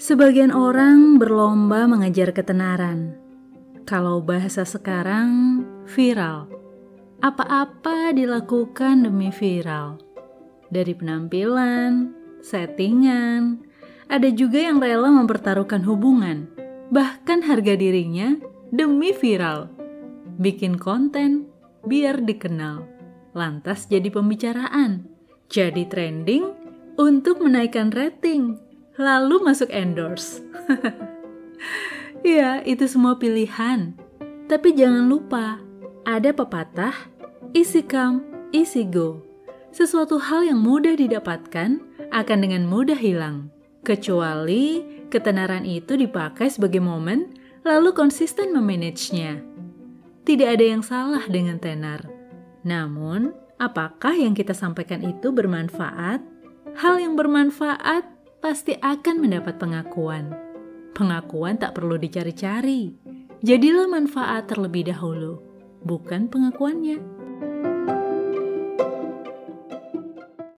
Sebagian orang berlomba mengejar ketenaran. Kalau bahasa sekarang, viral. Apa-apa dilakukan demi viral. Dari penampilan, settingan, ada juga yang rela mempertaruhkan hubungan, bahkan harga dirinya demi viral. Bikin konten biar dikenal, lantas jadi pembicaraan, jadi trending untuk menaikkan rating, lalu masuk endorse. ya, itu semua pilihan. Tapi jangan lupa, ada pepatah, isi come, isi go. Sesuatu hal yang mudah didapatkan akan dengan mudah hilang. Kecuali ketenaran itu dipakai sebagai momen, lalu konsisten memanagenya. Tidak ada yang salah dengan tenar. Namun, apakah yang kita sampaikan itu bermanfaat? Hal yang bermanfaat pasti akan mendapat pengakuan. Pengakuan tak perlu dicari-cari. Jadilah manfaat terlebih dahulu, bukan pengakuannya.